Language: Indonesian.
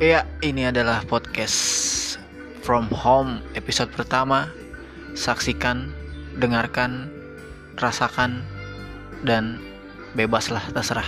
Ya, ini adalah podcast From Home episode pertama. Saksikan, dengarkan, rasakan, dan bebaslah terserah.